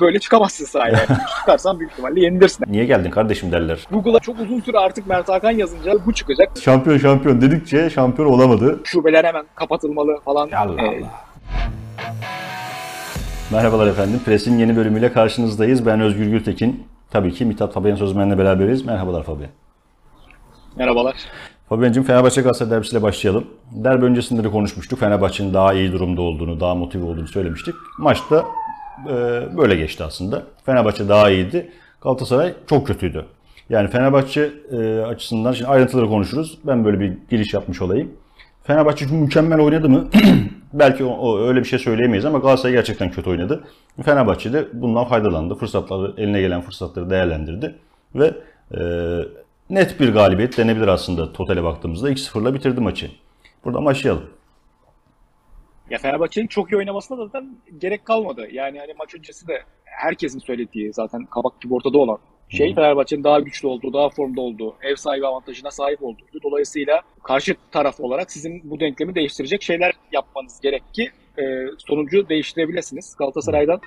böyle çıkamazsın sahaya. Çıkarsan büyük ihtimalle yenilirsin. Niye geldin kardeşim derler. Google'a çok uzun süre artık Mert Hakan yazınca bu çıkacak. Şampiyon şampiyon dedikçe şampiyon olamadı. Şubeler hemen kapatılmalı falan. Allah Ee, Allah. Merhabalar efendim. Pres'in yeni bölümüyle karşınızdayız. Ben Özgür Gültekin. Tabii ki Mithat Fabian Sözmen'le beraberiz. Merhabalar Fabian. merhabalar. Fabian'cığım Fenerbahçe Galatasaray derbisiyle başlayalım. Derbi öncesinde de konuşmuştuk. Fenerbahçe'nin daha iyi durumda olduğunu, daha motive olduğunu söylemiştik. Maçta böyle geçti aslında. Fenerbahçe daha iyiydi. Galatasaray çok kötüydü. Yani Fenerbahçe e, açısından şimdi ayrıntıları konuşuruz. Ben böyle bir giriş yapmış olayım. Fenerbahçe mükemmel oynadı mı? Belki o öyle bir şey söyleyemeyiz ama Galatasaray gerçekten kötü oynadı. Fenerbahçe de bundan faydalandı. Fırsatları, eline gelen fırsatları değerlendirdi. Ve e, net bir galibiyet denebilir aslında totale baktığımızda. 2-0'la bitirdi maçı. Buradan başlayalım. Ya Fenerbahçe'nin çok iyi oynamasına da zaten gerek kalmadı. Yani hani maç öncesi de herkesin söylediği zaten kabak gibi ortada olan şey Fenerbahçe'nin daha güçlü olduğu, daha formda olduğu, ev sahibi avantajına sahip olduğu. Dolayısıyla karşı taraf olarak sizin bu denklemi değiştirecek şeyler yapmanız gerek ki e, sonucu değiştirebilirsiniz. Galatasaray'dan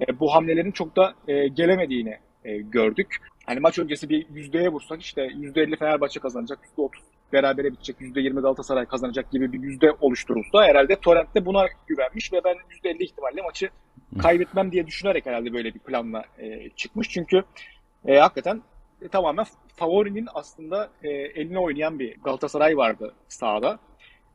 e, bu hamlelerin çok da e, gelemediğini e, gördük. Hani maç öncesi bir yüzdeye vursak işte %50 Fenerbahçe kazanacak, %30 berabere bitecek, %20 Galatasaray kazanacak gibi bir yüzde oluşturulsa herhalde Torrent de buna güvenmiş ve ben %50 ihtimalle maçı kaybetmem diye düşünerek herhalde böyle bir planla e, çıkmış. Çünkü e, hakikaten e, tamamen favorinin aslında e, eline oynayan bir Galatasaray vardı sahada.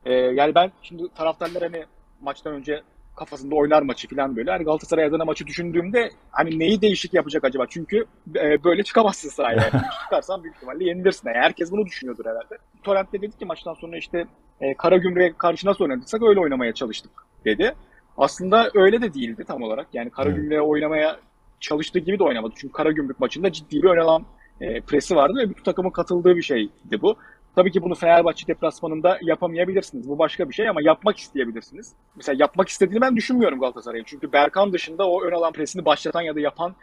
E, yani ben şimdi taraftarlar hani maçtan önce kafasında oynar maçı falan böyle. Hani Galatasaray adına maçı düşündüğümde hani neyi değişik yapacak acaba? Çünkü e, böyle çıkamazsın sahaya. Çıkarsan büyük ihtimalle yenilirsin. Yani herkes bunu düşünüyordur herhalde. Torrent de dedi ki maçtan sonra işte e, Karagümrük'e karşı nasıl oynadıysak öyle oynamaya çalıştık dedi. Aslında öyle de değildi tam olarak. Yani Karagümrük'e oynamaya çalıştığı gibi de oynamadı. Çünkü Karagümrük maçında ciddi bir ön alan e, presi vardı ve bütün takımın katıldığı bir şeydi bu. Tabii ki bunu Fenerbahçe deplasmanında yapamayabilirsiniz. Bu başka bir şey ama yapmak isteyebilirsiniz. Mesela yapmak istediğini ben düşünmüyorum Galatasaray'ın. Çünkü Berkan dışında o ön alan presini başlatan ya da yapan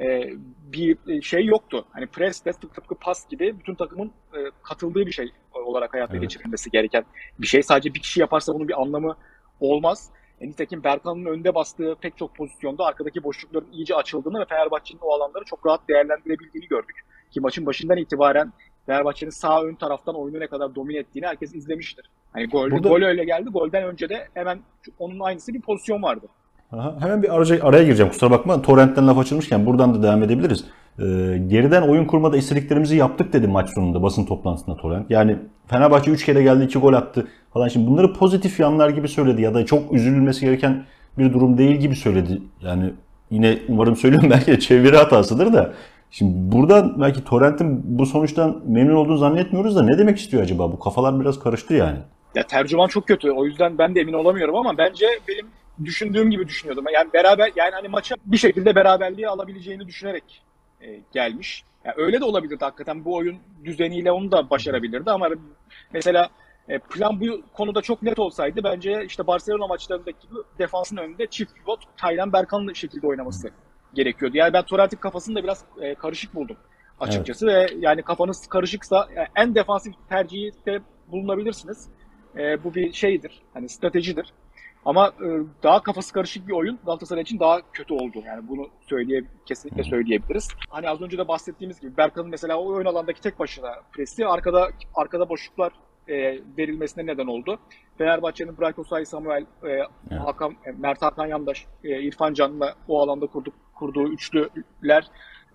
e, bir şey yoktu. Hani pres de tıpkı pas gibi bütün takımın e, katıldığı bir şey olarak hayata Evet. geçirilmesi gereken bir şey. Sadece bir kişi yaparsa bunun bir anlamı olmaz. E, nitekim Berkan'ın önde bastığı pek çok pozisyonda arkadaki boşlukların iyice açıldığını ve Fenerbahçe'nin o alanları çok rahat değerlendirebildiğini gördük. Ki maçın başından itibaren Fenerbahçe'nin sağ ön taraftan oyunu ne kadar domine ettiğini herkes izlemiştir. Hani gol, Burada- gol öyle geldi. Golden önce de hemen onun aynısı bir pozisyon vardı. Aha, hemen bir araya, araya gireceğim kusura bakma. Torrent'ten laf açılmışken buradan da devam edebiliriz. Ee, geriden oyun kurmada istediklerimizi yaptık dedi maç sonunda basın toplantısında Torrent. Yani Fenerbahçe 3 kere geldi 2 gol attı falan. Şimdi bunları pozitif yanlar gibi söyledi ya da çok üzülülmesi gereken bir durum değil gibi söyledi. Yani yine umarım söylüyorum belki de çeviri hatasıdır da. Şimdi buradan belki Torrent'in bu sonuçtan memnun olduğunu zannetmiyoruz da ne demek istiyor acaba? Bu kafalar biraz karıştı yani. Ya tercüman çok kötü. O yüzden ben de emin olamıyorum ama bence benim düşündüğüm gibi düşünüyordum. Yani beraber yani hani maça bir şekilde beraberliği alabileceğini düşünerek e, gelmiş. Ya öyle de olabilirdi hakikaten. Bu oyun düzeniyle onu da başarabilirdi ama mesela e, plan bu konuda çok net olsaydı bence işte Barcelona maçlarındaki gibi defansın önünde çift pivot Taylan Berkan'lı şekilde oynaması gerekiyordu. Yani ben Torrent'in kafasını da biraz e, karışık buldum açıkçası ve yani kafanız karışıksa yani en defansif tercihi de bulunabilirsiniz. E, bu bir şeydir. Hani stratejidir. Ama e, daha kafası karışık bir oyun Galatasaray için daha kötü oldu. Yani bunu söyleye kesinlikle söyleyebiliriz. Hani az önce de bahsettiğimiz gibi Berkan'ın mesela o ön alandaki tek başına presi arkada arkada boşluklar e, verilmesine neden oldu. Fenerbahçe'nin Osay, Samuel, e, Hakan, e, Mert Hakan Yandaş, e, İrfan Can'la o alanda kurduk, kurduğu üçlüler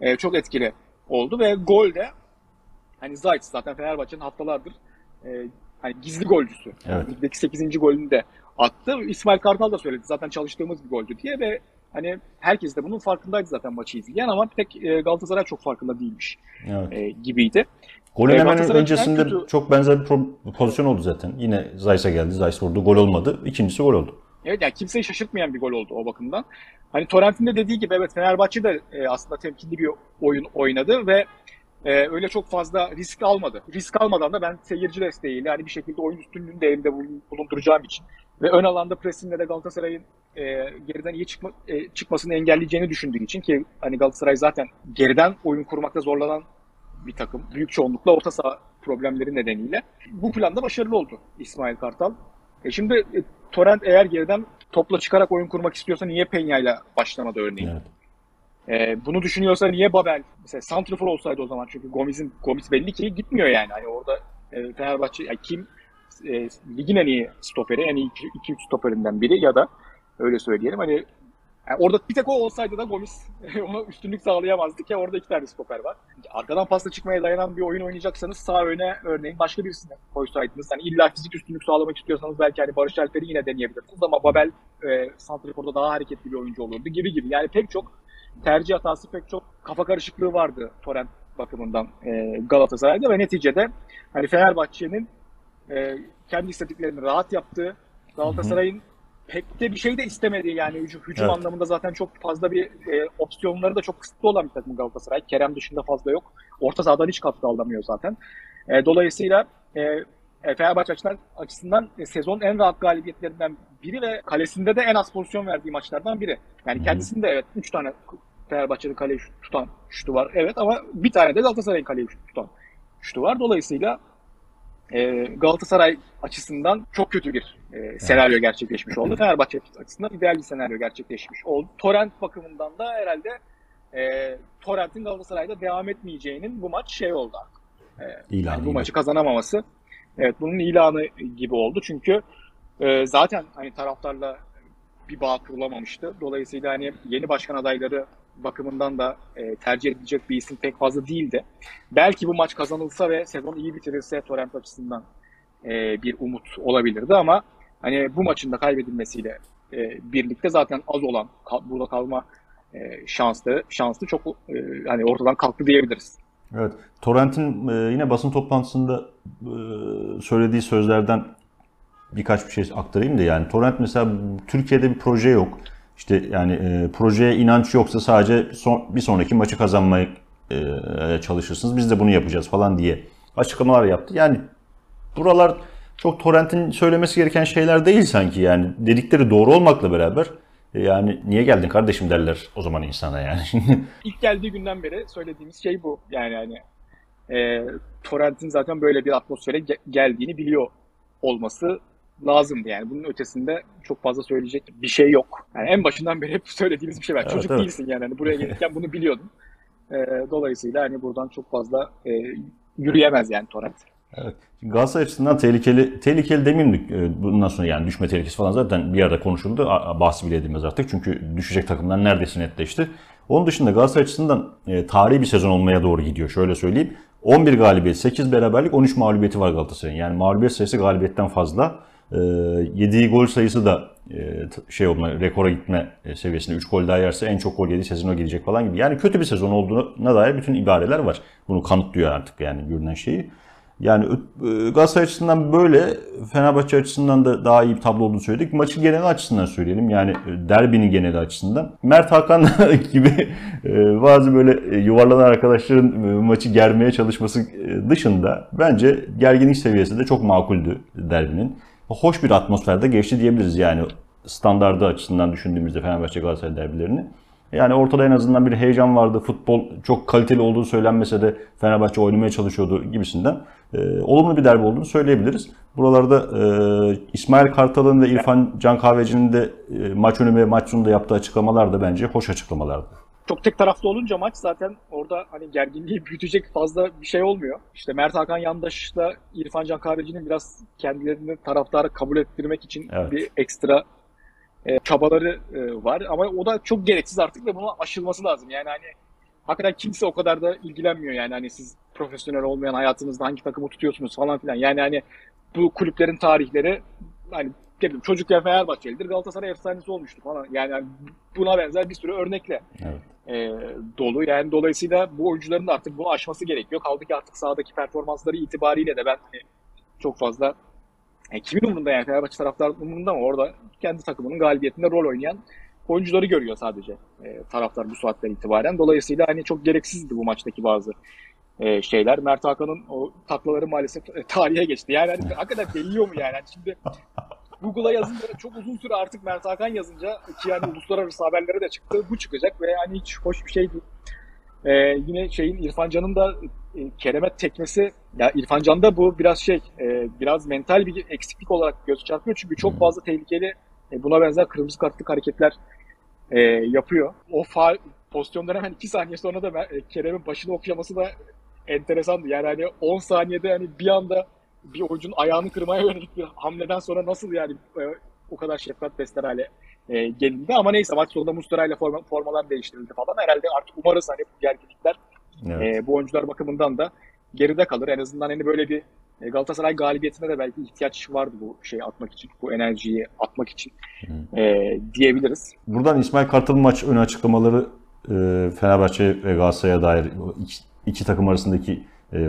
e, çok etkili oldu ve gol de hani Zayt zaten Fenerbahçe'nin haftalardır e, hani gizli golcüsü. Evet. Ligdeki 8. golünü de attı. İsmail Kartal da söyledi zaten çalıştığımız bir goldü diye ve hani herkes de bunun farkındaydı zaten maçı izleyen ama tek e, Galatasaray çok farkında değilmiş Evet. e, gibiydi. Golün E, hemen öncesinde kötü- çok benzer bir pozisyon oldu zaten. Yine Zayt'a geldi. Zayt vurdu. Gol olmadı. İkincisi gol oldu. Evet yani kimseyi şaşırtmayan bir gol oldu o bakımdan. Hani Torrent'in de dediği gibi evet Fenerbahçe de e, aslında temkinli bir oyun oynadı ve e, öyle çok fazla risk almadı. Risk almadan da ben seyirci desteğiyle hani bir şekilde oyun üstünlüğünü de elimde bulun- bulunduracağım için ve ön alanda presinle de Galatasaray'ın e, geriden iyi çıkma, e, çıkmasını engelleyeceğini düşündüğü için ki hani Galatasaray zaten geriden oyun kurmakta zorlanan bir takım. Büyük çoğunlukla orta saha problemleri nedeniyle. Bu planda başarılı oldu İsmail Kartal. E şimdi e, Torrent eğer geriden topla çıkarak oyun kurmak istiyorsa niye Peña'yla başlamadı örneğin? Evet. E, bunu düşünüyorsa niye Babel mesela Santrifor olsaydı o zaman çünkü Gomez'in Gomez belli ki gitmiyor yani. Hani orada e, Fenerbahçe yani kim e, ligin en iyi stoperi, en iyi 2-3 stoperinden biri ya da öyle söyleyelim. Hani yani orada bir tek o olsaydı da Gomis ona üstünlük sağlayamazdı ki orada iki tane stoper var. Arkadan pasta çıkmaya dayanan bir oyun oynayacaksanız sağ öne örneğin başka birisini koysaydınız. Hani illa fizik üstünlük sağlamak istiyorsanız belki hani Barış Alper'i yine deneyebilirsiniz ama Babel e, Santrifor'da daha hareketli bir oyuncu olurdu gibi gibi. Yani pek çok tercih hatası pek çok kafa karışıklığı vardı Torrent bakımından e, Galatasaray'da ve neticede hani Fenerbahçe'nin e, kendi istediklerini rahat yaptığı Galatasaray'ın pek de bir şey de istemedi yani hücum, hücum evet. anlamında zaten çok fazla bir e, opsiyonları da çok kısıtlı olan bir takım Galatasaray. Kerem dışında fazla yok. Orta sahadan hiç katkı alamıyor zaten. E, dolayısıyla e, e Fenerbahçe açısından, açısından e, sezon en rahat galibiyetlerinden biri ve kalesinde de en az pozisyon verdiği maçlardan biri. Yani kendisinde evet 3 tane Fenerbahçe'de kale tutan şutu var. Evet ama bir tane de Galatasaray'ın kale tutan şutu var. Dolayısıyla e, Galatasaray açısından çok kötü bir e, senaryo gerçekleşmiş oldu. Fenerbahçe açısından ideal bir senaryo gerçekleşmiş oldu. Torrent bakımından da herhalde e, Torrent'in Galatasaray'da devam etmeyeceğinin bu maç şey oldu artık. E, İlan, yani bu maçı kazanamaması evet bunun ilanı gibi oldu. Çünkü e, zaten hani taraftarla bir bağ kurulamamıştı. Dolayısıyla hani yeni başkan adayları bakımından da e, tercih edilecek bir isim pek fazla değildi. Belki bu maç kazanılsa ve sezon iyi bitirirse Torrent açısından e, bir umut olabilirdi ama hani bu maçın da kaybedilmesiyle e, birlikte zaten az olan kal, burada kalma e, şanslı şanslı çok e, hani ortadan kalktı diyebiliriz. Evet. Torrent'in e, yine basın toplantısında e, söylediği sözlerden birkaç bir şey aktarayım da yani Torrent mesela Türkiye'de bir proje yok. İşte yani e, projeye inanç yoksa sadece son, bir sonraki maçı kazanmaya e, çalışırsınız. Biz de bunu yapacağız falan diye açıklamalar yaptı. Yani buralar çok Torrent'in söylemesi gereken şeyler değil sanki yani. Dedikleri doğru olmakla beraber e, yani niye geldin kardeşim derler o zaman insana yani. İlk geldiği günden beri söylediğimiz şey bu. Yani hani e, Torrent'in zaten böyle bir atmosfere geldiğini biliyor olması lazımdı yani. Bunun ötesinde çok fazla söyleyecek bir şey yok. Yani en başından beri hep söylediğimiz bir şey var. Evet, Çocuk evet. değilsin yani. yani. Buraya gelirken bunu biliyordun. E, dolayısıyla hani buradan çok fazla e, yürüyemez yani Torrent. Evet. Galatasaray açısından tehlikeli, tehlikeli demeyeyim e, bundan sonra yani düşme tehlikesi falan zaten bir arada konuşuldu. Bahsi bile edilmez artık çünkü düşecek takımlar neredeyse netleşti. Onun dışında Galatasaray açısından e, tarihi bir sezon olmaya doğru gidiyor. Şöyle söyleyeyim. 11 galibiyet, 8 beraberlik, 13 mağlubiyeti var Galatasaray'ın. Yani mağlubiyet sayısı galibiyetten fazla. E, yediği gol sayısı da e, şey olma, rekora gitme e, seviyesinde 3 gol daha yerse en çok gol yediği sezona girecek falan gibi. Yani kötü bir sezon olduğuna dair bütün ibareler var. Bunu kanıtlıyor artık yani görünen şeyi. Yani e, Galatasaray açısından böyle, Fenerbahçe açısından da daha iyi bir tablo olduğunu söyledik. Maçın genel açısından söyleyelim. Yani derbinin genel açısından. Mert Hakan gibi bazı böyle yuvarlanan arkadaşların maçı germeye çalışması dışında bence gerginlik seviyesi de çok makuldü derbinin. Hoş bir atmosferde geçti diyebiliriz yani standardı açısından düşündüğümüzde Fenerbahçe Galatasaray derbilerini. Yani ortada en azından bir heyecan vardı. Futbol çok kaliteli olduğu söylenmese de Fenerbahçe oynamaya çalışıyordu gibisinden. E, olumlu bir derbi olduğunu söyleyebiliriz. Buralarda e, İsmail Kartal'ın ve İrfan Can Kahveci'nin de e, maç önü ve maç sonunda yaptığı açıklamalar da bence hoş açıklamalardı. Çok tek taraflı olunca maç zaten orada hani gerginliği büyütecek fazla bir şey olmuyor. İşte Mert Hakan Yandaş'la İrfan Can Kahveci'nin biraz kendilerini taraftarı kabul ettirmek için evet. bir ekstra e, çabaları e, var ama o da çok gereksiz artık ve buna aşılması lazım. Yani hani hakikaten kimse o kadar da ilgilenmiyor yani hani siz profesyonel olmayan hayatınızda hangi takımı tutuyorsunuz falan filan. Yani hani bu kulüplerin tarihleri hani dedim çocukken Fenerbahçelidir Galatasaray efsanesi olmuştu falan. Yani, yani buna benzer bir sürü örnekle evet. e, dolu. Yani dolayısıyla bu oyuncuların da artık bunu aşması gerekiyor. Kaldı ki artık sahadaki performansları itibariyle de ben hani, çok fazla yani kimin umurunda yani Fenerbahçe taraftarının umurunda ama orada kendi takımının galibiyetinde rol oynayan oyuncuları görüyor sadece e, taraftar bu saatten itibaren. Dolayısıyla hani çok gereksizdi bu maçtaki bazı e, şeyler. Mert Hakan'ın o taklaları maalesef e, tarihe geçti. Yani hani, hakikaten deliyor mu yani? yani şimdi Google'a yazınca çok uzun süre artık Mert Hakan yazınca ki yani uluslararası haberlere de çıktı. Bu çıkacak ve hani hiç hoş bir şey değil. Ee, yine şeyin İrfan Can'ın da e, Keremet tekmesi ya İrfan Can'da bu biraz şey e, biraz mental bir eksiklik olarak göz çarpıyor çünkü çok fazla tehlikeli e, buna benzer kırmızı kartlık hareketler e, yapıyor. O faal pozisyondan hemen 2 saniye sonra da e, Kerem'in başını okşaması da enteresandı. Yani hani 10 saniyede hani bir anda bir oyuncunun ayağını kırmaya yönelik bir hamleden sonra nasıl yani e, o kadar şefkat besler hale e, gelindi. Ama neyse maç sonunda Mustara ile forma, formalar değiştirildi falan. Herhalde artık umarız hani bu gerginlikler evet. e, bu oyuncular bakımından da geride kalır. En azından hani böyle bir e, Galatasaray galibiyetine de belki ihtiyaç vardı bu şeyi atmak için, bu enerjiyi atmak için e, diyebiliriz. Buradan İsmail Kartal'ın maç önü açıklamaları e, Fenerbahçe ve Galatasaray'a dair iki, iki takım arasındaki e,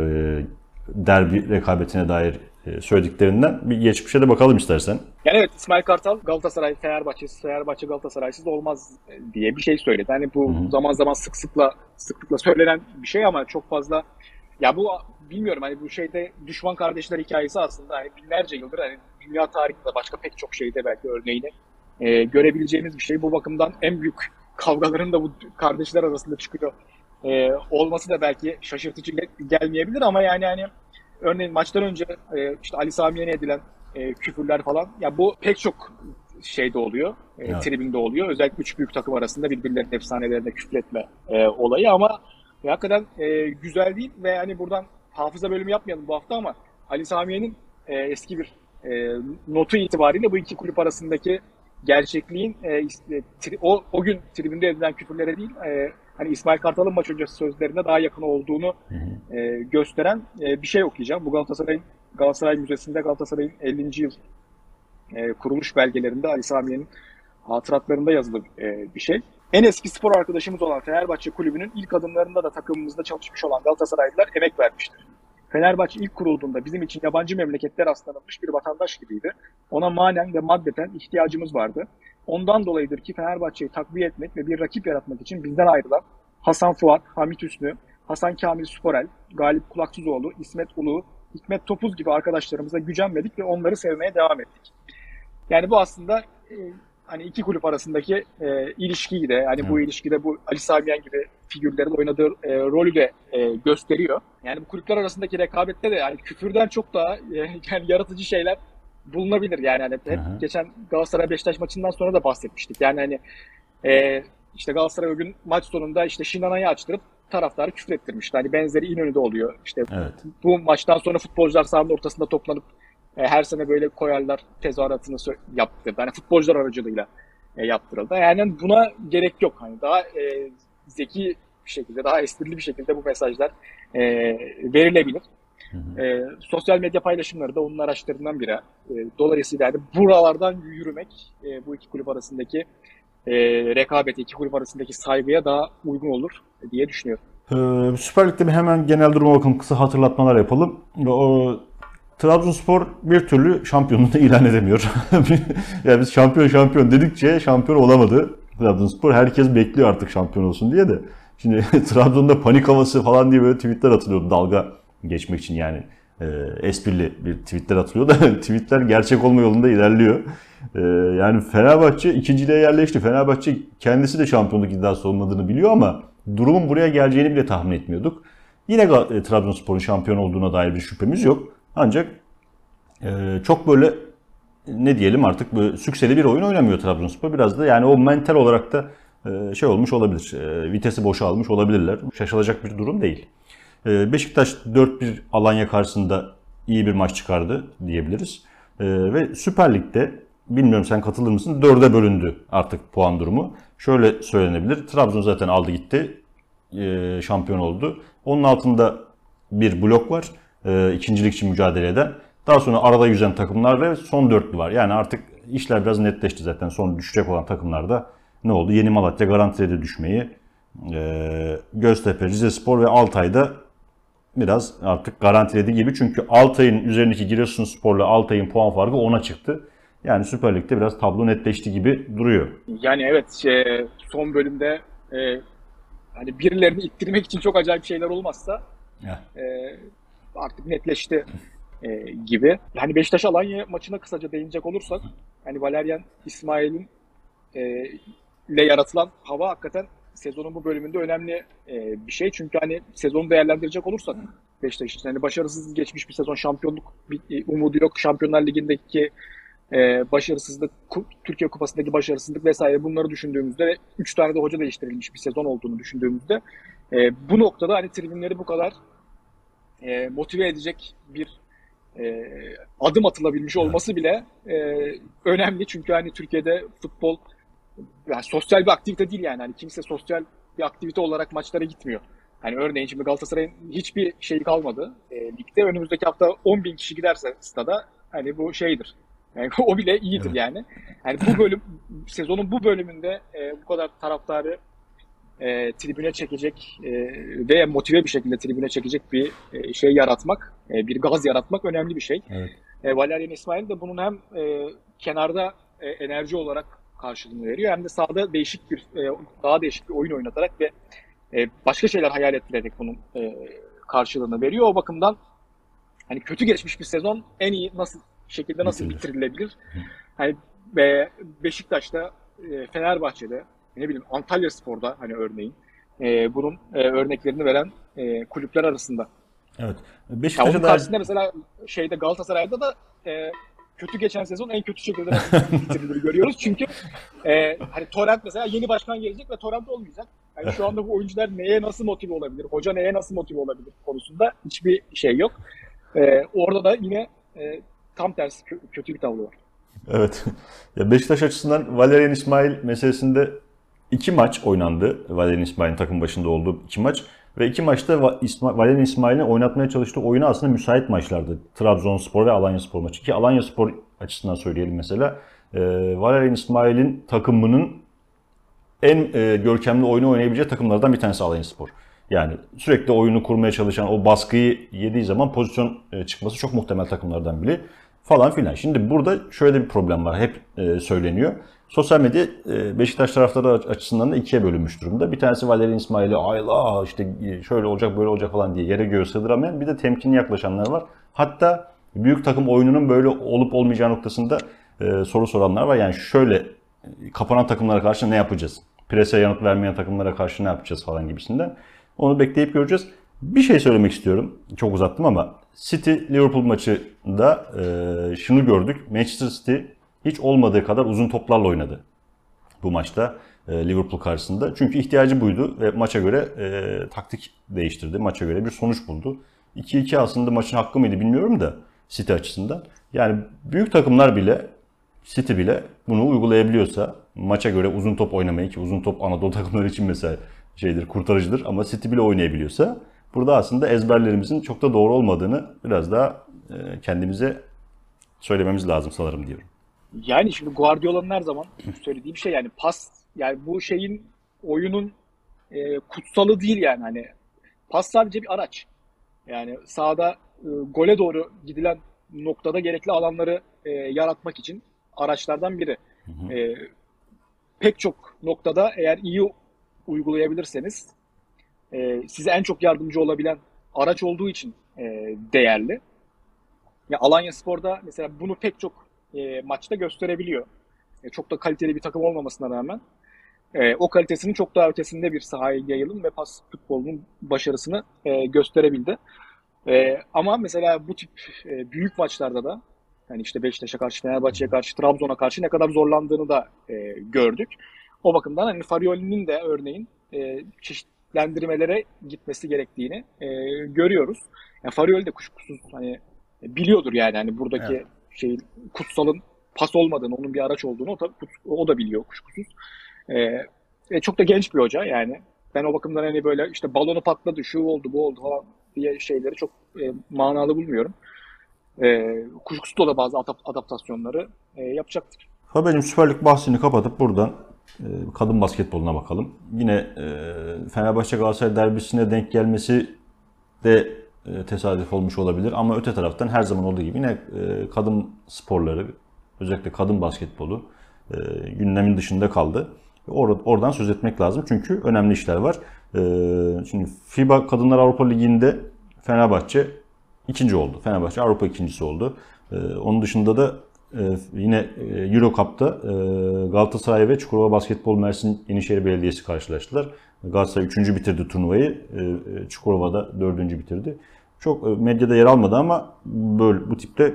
derbi rekabetine dair e, söylediklerinden bir geçmişe de bakalım istersen. Yani evet İsmail Kartal Galatasaray Fenerbahçe Fenerbahçe Galatasaray'sız olmaz diye bir şey söyledi. Hani bu Hı-hı. zaman zaman sık sıkla sıklıkla söylenen bir şey ama çok fazla ya bu bilmiyorum hani bu şeyde düşman kardeşler hikayesi aslında hani binlerce yıldır hani dünya tarihinde başka pek çok şeyde belki örneğini e, görebileceğimiz bir şey. Bu bakımdan en büyük kavgaların da bu kardeşler arasında çıkıyor e, olması da belki şaşırtıcı gelmeyebilir ama yani hani örneğin maçtan önce e, işte Ali Sami'ye edilen e, küfürler falan ya bu pek çok şeyde oluyor. E, evet. Tribünde oluyor. Özellikle üç büyük takım arasında birbirlerinin efsanelerine küfretme e, olayı ama hakikaten e, güzel değil ve hani buradan hafıza bölümü yapmayalım bu hafta ama Ali Samiye'nin e, eski bir e, notu itibariyle bu iki kulüp arasındaki gerçekliğin e, tri, o, o gün tribünde edilen küfürlere değil e, hani İsmail Kartal'ın maç öncesi sözlerine daha yakın olduğunu e, gösteren e, bir şey okuyacağım. Bu Galatasaray'ın Galatasaray Müzesi'nde Galatasaray'ın 50. yıl e, kuruluş belgelerinde Ali Samiye'nin hatıratlarında yazılı e, bir şey. En eski spor arkadaşımız olan Fenerbahçe Kulübü'nün ilk adımlarında da takımımızda çalışmış olan Galatasaraylılar emek vermiştir. Fenerbahçe ilk kurulduğunda bizim için yabancı memleketler aslanılmış bir vatandaş gibiydi. Ona manen ve maddeten ihtiyacımız vardı. Ondan dolayıdır ki Fenerbahçe'yi takviye etmek ve bir rakip yaratmak için bizden ayrılan Hasan Fuat, Hamit Hüsnü, Hasan Kamil Sporel, Galip Kulaksızoğlu, İsmet Ulu, Hikmet Topuz gibi arkadaşlarımıza gücenmedik ve onları sevmeye devam ettik. Yani bu aslında e, hani iki kulüp arasındaki e, ilişkiyi de yani bu ilişkide bu Ali Samiyen gibi figürlerin oynadığı e, rolü de e, gösteriyor. Yani bu kulüpler arasındaki rekabette de yani küfürden çok daha e, yani yaratıcı şeyler bulunabilir. Yani hani hep Aha. geçen Galatasaray Beşiktaş maçından sonra da bahsetmiştik. Yani hani e, işte Galatasaray o gün maç sonunda işte Şinana'yı açtırıp taraftarı küfür ettirmişti. Hani benzeri İnönü'de oluyor. İşte evet. bu maçtan sonra futbolcular sahanın ortasında toplanıp e, her sene böyle koyarlar tezahüratını yaptırdı. Hani futbolcular aracılığıyla e, yaptırıldı. Yani buna gerek yok. Hani daha e, zeki bir şekilde, daha esprili bir şekilde bu mesajlar e, verilebilir. Hı hı. E, sosyal medya paylaşımları da onun araçlarından biri. E, dolayısıyla yani buralardan yürümek e, bu iki kulüp arasındaki e, rekabete, iki kulüp arasındaki saygıya daha uygun olur diye düşünüyorum. Ee, Süper Lig'de bir hemen genel duruma bakalım. Kısa hatırlatmalar yapalım. O Trabzonspor bir türlü şampiyonluğunu ilan edemiyor. yani biz şampiyon şampiyon dedikçe şampiyon olamadı Trabzonspor. Herkes bekliyor artık şampiyon olsun diye de. Şimdi Trabzon'da panik havası falan diye böyle tweetler atılıyordu dalga geçmek için yani. E, esprili bir tweetler atılıyor da tweetler gerçek olma yolunda ilerliyor. E, yani Fenerbahçe ikinciliğe yerleşti. Fenerbahçe kendisi de şampiyonluk iddiası olmadığını biliyor ama durumun buraya geleceğini bile tahmin etmiyorduk. Yine e, Trabzonspor'un şampiyon olduğuna dair bir şüphemiz yok. Ancak e, çok böyle ne diyelim artık böyle sükseli bir oyun oynamıyor Trabzonspor. Biraz da yani o mental olarak da şey olmuş olabilir. E, vitesi boşa almış olabilirler. Şaşılacak bir durum değil. E, Beşiktaş 4-1 Alanya karşısında iyi bir maç çıkardı diyebiliriz. E, ve Süper Lig'de bilmiyorum sen katılır mısın? Dörde bölündü artık puan durumu. Şöyle söylenebilir. Trabzon zaten aldı gitti. E, şampiyon oldu. Onun altında bir blok var e, ikincilik için mücadele eden. Daha sonra arada yüzen takımlar ve son dörtlü var. Yani artık işler biraz netleşti zaten. Son düşecek olan takımlarda ne oldu? Yeni Malatya garantiledi düşmeyi. E, Göztepe, Rizespor ve Altay'da biraz artık garantiledi gibi. Çünkü Altay'ın üzerindeki Giresunspor'la Altay'ın puan farkı 10'a çıktı. Yani Süper Lig'de biraz tablo netleşti gibi duruyor. Yani evet şey, son bölümde e, hani birilerini ittirmek için çok acayip şeyler olmazsa e, artık netleşti e, gibi. Yani Beşiktaş Alanya maçına kısaca değinecek olursak hani Valerian İsmail'in e, ile yaratılan hava hakikaten sezonun bu bölümünde önemli e, bir şey. Çünkü hani sezonu değerlendirecek olursak Beşiktaş için hani başarısız geçmiş bir sezon şampiyonluk bir, umudu yok. Şampiyonlar Ligi'ndeki e, başarısızlık, Türkiye Kupası'ndaki başarısızlık vesaire bunları düşündüğümüzde ve 3 tane de hoca değiştirilmiş bir sezon olduğunu düşündüğümüzde e, bu noktada hani tribünleri bu kadar e, motive edecek bir e, adım atılabilmiş olması bile e, önemli. Çünkü hani Türkiye'de futbol yani sosyal bir aktivite değil yani. Hani kimse sosyal bir aktivite olarak maçlara gitmiyor. Hani örneğin şimdi Galatasaray'ın hiçbir şeyi kalmadı e, ligde. Önümüzdeki hafta 10 bin kişi giderse stada hani bu şeydir. Yani o bile iyidir Evet. yani. Yani bu bölüm sezonun bu bölümünde e, bu kadar taraftarı e, tribüne çekecek e, ve motive bir şekilde tribüne çekecek bir e, şey yaratmak, e, bir gaz yaratmak önemli bir şey. Evet. E, Valerian İsmail de bunun hem e, kenarda e, enerji olarak karşılığını veriyor hem de sahada değişik bir e, daha değişik bir oyun oynatarak ve e, başka şeyler hayal ettirerek bunun e, karşılığını veriyor. O bakımdan hani kötü geçmiş bir sezon en iyi nasıl şekilde nasıl bitirilebilir? Hani ve Beşiktaş'ta, Fenerbahçe'de, ne bileyim Antalya Spor'da hani örneğin e, bunun e, örneklerini veren e, kulüpler arasında. Evet. Beşiktaş'a da karşısında mesela şeyde Galatasaray'da da e, kötü geçen sezon en kötü şekilde görüyoruz. Çünkü e, hani Torrent mesela yeni başkan gelecek ve Torrent olmayacak. Yani şu anda bu oyuncular neye nasıl motive olabilir, hoca neye nasıl motive olabilir konusunda hiçbir şey yok. E, orada da yine e, tam tersi kö- kötü bir tablo var. Evet. Ya Beşiktaş açısından Valerian İsmail meselesinde iki maç oynandı. Valerian İsmail'in takım başında olduğu iki maç. Ve iki maçta İsma- Valerian İsmail'in oynatmaya çalıştığı oyunu aslında müsait maçlardı. Trabzonspor ve Alanyaspor maçı. Ki Alanyaspor açısından söyleyelim mesela. E, Valerian İsmail'in takımının en görkemli oyunu oynayabileceği takımlardan bir tanesi Alanyaspor. Yani sürekli oyunu kurmaya çalışan, o baskıyı yediği zaman pozisyon çıkması çok muhtemel takımlardan biri falan filan. Şimdi burada şöyle bir problem var. Hep söyleniyor. Sosyal medya e, Beşiktaş taraftarı açısından da ikiye bölünmüş durumda. Bir tanesi Valerian İsmail'i ayla işte e, şöyle olacak böyle olacak falan diye yere göğe sığdıramayan bir de temkinli yaklaşanlar var. Hatta büyük takım oyununun böyle olup olmayacağı noktasında e, soru soranlar var. Yani şöyle kapanan takımlara karşı ne yapacağız? Prese yanıt vermeyen takımlara karşı ne yapacağız falan gibisinden. Onu bekleyip göreceğiz. Bir şey söylemek istiyorum. Çok uzattım ama City Liverpool maçında e, şunu gördük. Manchester City hiç olmadığı kadar uzun toplarla oynadı bu maçta e, Liverpool karşısında. Çünkü ihtiyacı buydu ve maça göre e, taktik değiştirdi. Maça göre bir sonuç buldu. 2-2 aslında maçın hakkı mıydı bilmiyorum da City açısından. Yani büyük takımlar bile City bile bunu uygulayabiliyorsa maça göre uzun top oynamayı ki uzun top Anadolu takımları için mesela şeydir kurtarıcıdır ama City bile oynayabiliyorsa burada aslında ezberlerimizin çok da doğru olmadığını biraz daha e, kendimize söylememiz lazım sanırım diyorum. Yani şimdi Guardiola'nın her zaman söylediği bir şey yani pas yani bu şeyin oyunun e, kutsalı değil yani hani pas sadece bir araç. Yani sahada e, gole doğru gidilen noktada gerekli alanları e, yaratmak için araçlardan biri. E, pek çok noktada eğer iyi uygulayabilirseniz e, size en çok yardımcı olabilen araç olduğu için e, değerli. Ya Alanya Spor'da mesela bunu pek çok e, maçta gösterebiliyor. E, çok da kaliteli bir takım olmamasına rağmen e, o kalitesinin çok daha ötesinde bir sahaya yayılım ve pas futbolunun başarısını e, gösterebildi. E, ama mesela bu tip e, büyük maçlarda da hani işte Beşiktaş'a karşı, Fenerbahçe'ye karşı, Trabzon'a karşı ne kadar zorlandığını da e, gördük. O bakımdan hani Farioli'nin de örneğin e, çeşitlendirmelere gitmesi gerektiğini e, görüyoruz. Yani Farioli de kuşkusuz hani biliyordur yani hani buradaki Evet. Şeyin kutsalın pas olmadığını, onun bir araç olduğunu o da, o da biliyor kuşkusuz. Ee, ve çok da genç bir hoca yani. Ben o bakımdan hani böyle işte balonu patladı, şu oldu, bu oldu falan diye şeyleri çok e, manalı bulmuyorum. E, kuşkusuz da, bazı adap- adaptasyonları e, yapacaktır. Haber'cim Süper Lig bahsini kapatıp buradan e, kadın basketboluna bakalım. Yine e, Fenerbahçe Galatasaray derbisine denk gelmesi de e, tesadüf olmuş olabilir ama öte taraftan her zaman olduğu gibi yine e, kadın sporları özellikle kadın basketbolu e, gündemin dışında kaldı. Or- oradan söz etmek lazım çünkü önemli işler var. E, şimdi FIBA Kadınlar Avrupa Ligi'nde Fenerbahçe ikinci oldu. Fenerbahçe Avrupa ikincisi oldu. E, onun dışında da e, yine e, Euro Cup'ta e, Galatasaray ve Çukurova Basketbol Mersin Yenişehir Belediyesi karşılaştılar. Galatasaray 3. bitirdi turnuvayı. E, e, Çukurova da 4. bitirdi. Çok e, medyada yer almadı ama böyle bu tipte e,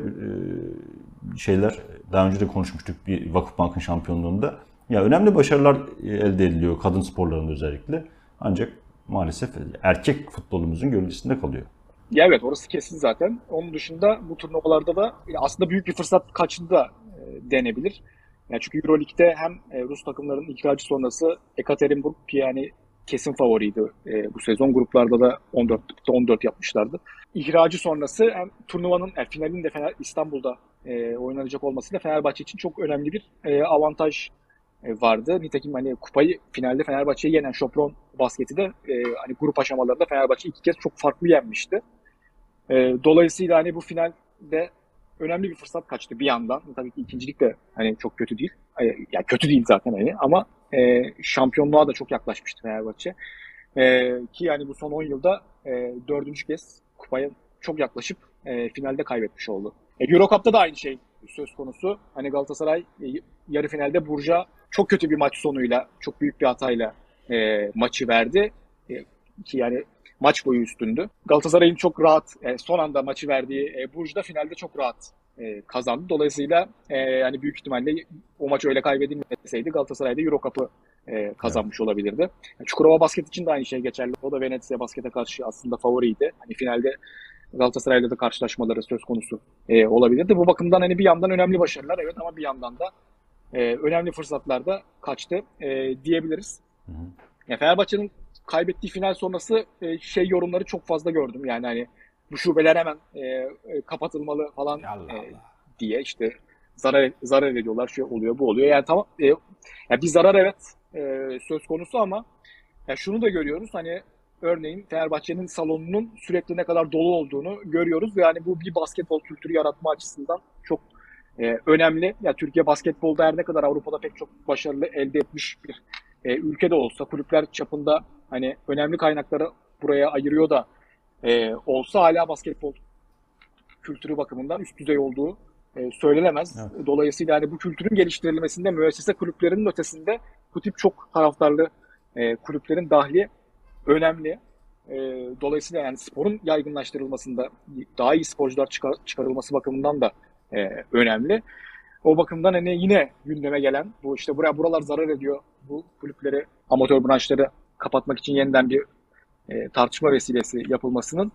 şeyler daha önce de konuşmuştuk bir Vakıfbank'ın şampiyonluğunda. Ya önemli başarılar elde ediliyor kadın sporlarında özellikle. Ancak maalesef erkek futbolumuzun gölgesinde kalıyor. Ya evet orası kesin zaten. Onun dışında bu turnuvalarda da aslında büyük bir fırsat kaçtı da denebilir. Yani çünkü Euroleague'de hem Rus takımların ihracı sonrası Ekaterinburg yani kesin favoriydi e, bu sezon. Gruplarda da 14 14 yapmışlardı. İhracı sonrası hem turnuvanın yani finalin de Fener, İstanbul'da e, oynanacak olması da Fenerbahçe için çok önemli bir e, avantaj e, vardı. Nitekim hani kupayı finalde Fenerbahçe'yi yenen Şopron basketi de e, hani grup aşamalarında Fenerbahçe iki kez çok farklı yenmişti. E, dolayısıyla hani bu finalde önemli bir fırsat kaçtı bir yandan. Tabii ki ikincilik de hani çok kötü değil. E, yani kötü değil zaten hani ama e, şampiyonluğa da çok yaklaşmıştı Fenerbahçe. E, ki yani bu son 10 yılda e, dördüncü kez kupaya çok yaklaşıp e, finalde kaybetmiş oldu. E, Euro Cup'ta da aynı şey söz konusu. Hani Galatasaray e, yarı finalde Burja çok kötü bir maç sonuyla, çok büyük bir hatayla e, maçı verdi. E, ki yani maç boyu üstündü. Galatasaray'ın çok rahat e, son anda maçı verdiği e, Burj'da finalde çok rahat e, kazandı. Dolayısıyla e, yani büyük ihtimalle o maç öyle kaybedilmeseydi Galatasaray'da Euro Cup'ı e, kazanmış evet. olabilirdi. Çukurova Basket için de aynı şey geçerli. O da Venezia Basket'e karşı aslında favoriydi. Hani finalde Galatasaray'la da karşılaşmaları söz konusu e, olabilirdi. Bu bakımdan hani bir yandan önemli başarılar evet ama bir yandan da e, önemli fırsatlar da kaçtı e, diyebiliriz. Hı hı. Ya Fenerbahçe'nin kaybettiği final sonrası e, şey yorumları çok fazla gördüm. Yani hani bu şubeler hemen e, e, kapatılmalı falan e, diye işte zarar zarar ediyorlar, şey oluyor, bu oluyor. Yani tamam e, yani bir zarar evet e, söz konusu ama ya şunu da görüyoruz. Hani örneğin Fenerbahçe'nin salonunun sürekli ne kadar dolu olduğunu görüyoruz. Yani bu bir basketbol kültürü yaratma açısından çok e, önemli. Ya Türkiye basketbolda her ne kadar Avrupa'da pek çok başarılı elde etmiş bir e, ülkede olsa kulüpler çapında hani önemli kaynakları buraya ayırıyor da e, olsa hala basketbol kültürü bakımından üst düzey olduğu e, söylenemez. Evet. Dolayısıyla hani bu kültürün geliştirilmesinde müessese kulüplerinin ötesinde bu tip çok taraftarlı e, kulüplerin dahli önemli. E, dolayısıyla yani sporun yaygınlaştırılmasında daha iyi sporcular çıkar, çıkarılması bakımından da e, önemli. O bakımdan hani yine gündeme gelen bu işte buraya buralar zarar ediyor. Bu kulüpleri, amatör branşları kapatmak için yeniden bir e, tartışma vesilesi yapılmasının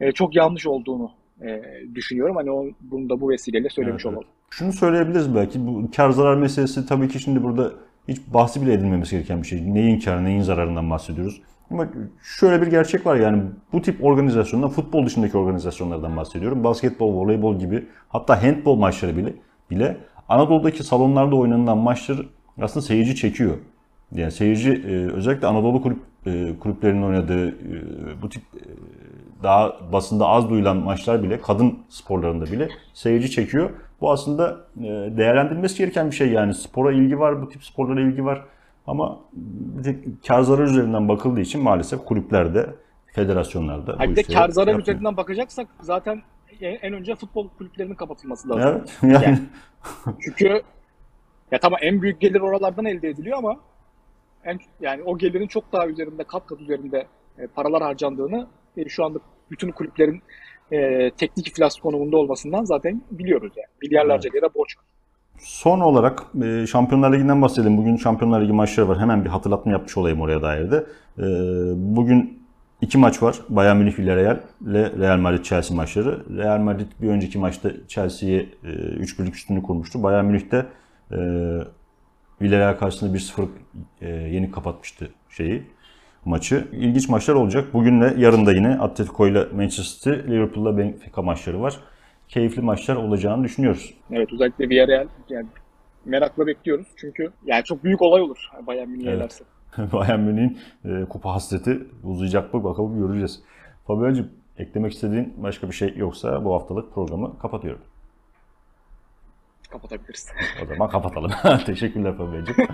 e, çok yanlış olduğunu e, düşünüyorum. Hani o, bunu da bu vesileyle söylemiş evet, olalım. Şunu söyleyebiliriz belki bu kar zarar meselesi tabii ki şimdi burada hiç bahsi bile edilmemesi gereken bir şey. Neyin karı, neyin zararından bahsediyoruz. Ama şöyle bir gerçek var yani bu tip organizasyonlar futbol dışındaki organizasyonlardan bahsediyorum. Basketbol, voleybol gibi hatta handbol maçları bile bile Anadolu'daki salonlarda oynanılan maçlar aslında seyirci çekiyor. Yani seyirci e, özellikle Anadolu kulüp e, kulüplerinin oynadığı e, bu tip daha basında az duyulan maçlar bile kadın sporlarında bile seyirci çekiyor. Bu aslında değerlendirilmesi gereken bir şey yani spora ilgi var, bu tip sporlara ilgi var. Ama bir tek kar zarar üzerinden bakıldığı için maalesef kulüplerde, federasyonlarda. Hayır, bir de kar zarar yapmıyor. üzerinden bakacaksak zaten en önce futbol kulüplerinin kapatılması lazım. Evet. Yani. yani çünkü ya tamam en büyük gelir oralardan elde ediliyor ama en, yani o gelirin çok daha üzerinde, kat kat üzerinde e, paralar harcandığını e, şu anda bütün kulüplerin e, teknik iflas konumunda olmasından zaten biliyoruz yani. Milyarlarca evet. lira borç var. Son olarak e, Şampiyonlar Ligi'nden bahsedelim. Bugün Şampiyonlar Ligi maçları var. Hemen bir hatırlatma yapmış olayım oraya dair de. E, bugün iki maç var. Bayern Münih Villarreal ile Real Madrid Chelsea maçları. Real Madrid bir önceki maçta Chelsea'ye e, 3 birlik üstünlüğü kurmuştu. Bayern Münih de e, Villarreal karşısında 1-0 e, yenik kapatmıştı şeyi maçı. İlginç maçlar olacak. Bugün de yarın da yine Atletico ile Manchester City, Liverpool'la Benfica maçları var. Keyifli maçlar olacağını düşünüyoruz. Evet özellikle Villarreal yani merakla bekliyoruz. Çünkü yani çok büyük olay olur Bayern Münih'e evet. Bayern Münih'in e, kupa hasreti uzayacak mı bakalım göreceğiz. Fabio'cum eklemek istediğin başka bir şey yoksa bu haftalık programı kapatıyorum kapatabiliriz. O zaman kapatalım. Teşekkürler Fabio'cum.